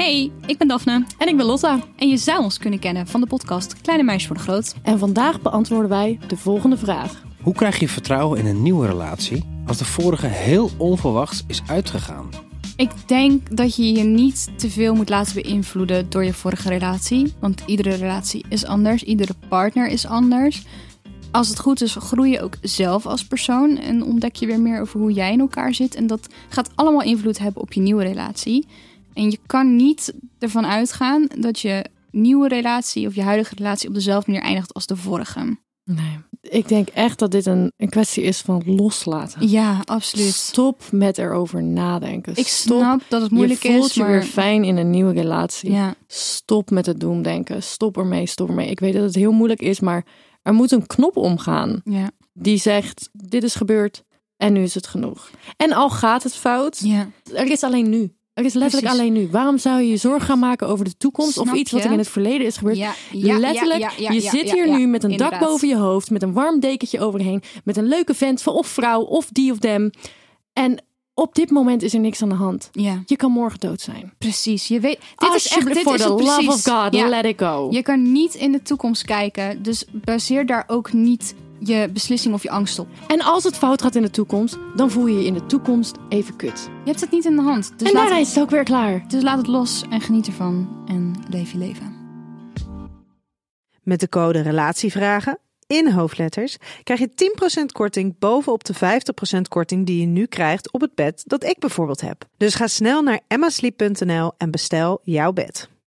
Hey, ik ben Daphne. En ik ben Lotta. En je zou ons kunnen kennen van de podcast Kleine Meisjes voor de Groot. En vandaag beantwoorden wij de volgende vraag. Hoe krijg je vertrouwen in een nieuwe relatie als de vorige heel onverwachts is uitgegaan? Ik denk dat je je niet te veel moet laten beïnvloeden door je vorige relatie. Want iedere relatie is anders, iedere partner is anders. Als het goed is, groei je ook zelf als persoon en ontdek je weer meer over hoe jij in elkaar zit. En dat gaat allemaal invloed hebben op je nieuwe relatie. En je kan niet ervan uitgaan dat je nieuwe relatie of je huidige relatie op dezelfde manier eindigt als de vorige. Nee, ik denk echt dat dit een, een kwestie is van loslaten. Ja, absoluut. Stop met erover nadenken. Ik Stop. snap dat het moeilijk je voelt is, je maar weer fijn in een nieuwe relatie. ja, Stop met het doemdenken. Stop ermee, stop ermee. Ik weet dat het heel moeilijk is, maar er moet een knop omgaan ja, die zegt: dit is gebeurd en nu is het genoeg. En al gaat het fout, ja. er is alleen nu. Er is letterlijk Precies. alleen nu. Waarom zou je je zorgen gaan maken over de toekomst of iets wat er in het verleden is gebeurd? Ja, ja, Letterlijk, ja, je zit hier nu met een inderdaad. dak boven je hoofd, met een warm dekentje overheen, met een leuke vent of vrouw of die of dem. En op dit moment is er niks aan de hand. Ja, Je kan morgen dood zijn. precies. Je weet, dit is echt, the het love precies. of God, Ja. let it go. Je kan niet in de toekomst kijken, dus baseer daar ook niet je beslissing of je angst op. En als het fout gaat in de toekomst, dan voel je je in de toekomst even kut. Je hebt het niet in de hand, dus, en daarna is het ook weer klaar. dus laat het los en geniet ervan en leef je leven. Met de code RELATIEVRAGEN in hoofdletters krijg je 10% korting bovenop de 50% korting die je nu krijgt op het bed dat ik bijvoorbeeld heb. Dus ga snel naar emmasleep.nl en bestel jouw bed.